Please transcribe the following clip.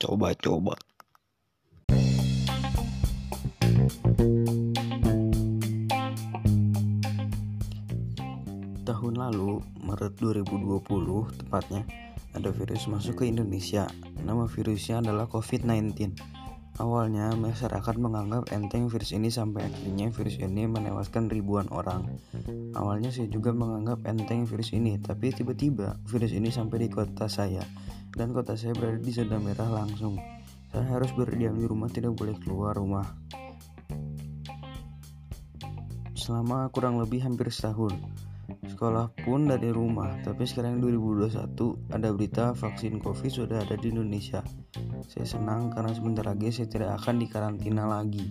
Coba-coba. Tahun lalu, Maret 2020 tepatnya, ada virus masuk ke Indonesia. Nama virusnya adalah COVID-19. Awalnya, masyarakat menganggap enteng virus ini sampai akhirnya virus ini menewaskan ribuan orang. Awalnya saya juga menganggap enteng virus ini, tapi tiba-tiba virus ini sampai di kota saya. Dan kota saya berada di zona merah langsung. Saya harus berdiam di rumah, tidak boleh keluar rumah. Selama kurang lebih hampir setahun. Sekolah pun dari rumah, tapi sekarang 2021 ada berita vaksin COVID sudah ada di Indonesia. Saya senang karena sebentar lagi saya tidak akan dikarantina lagi.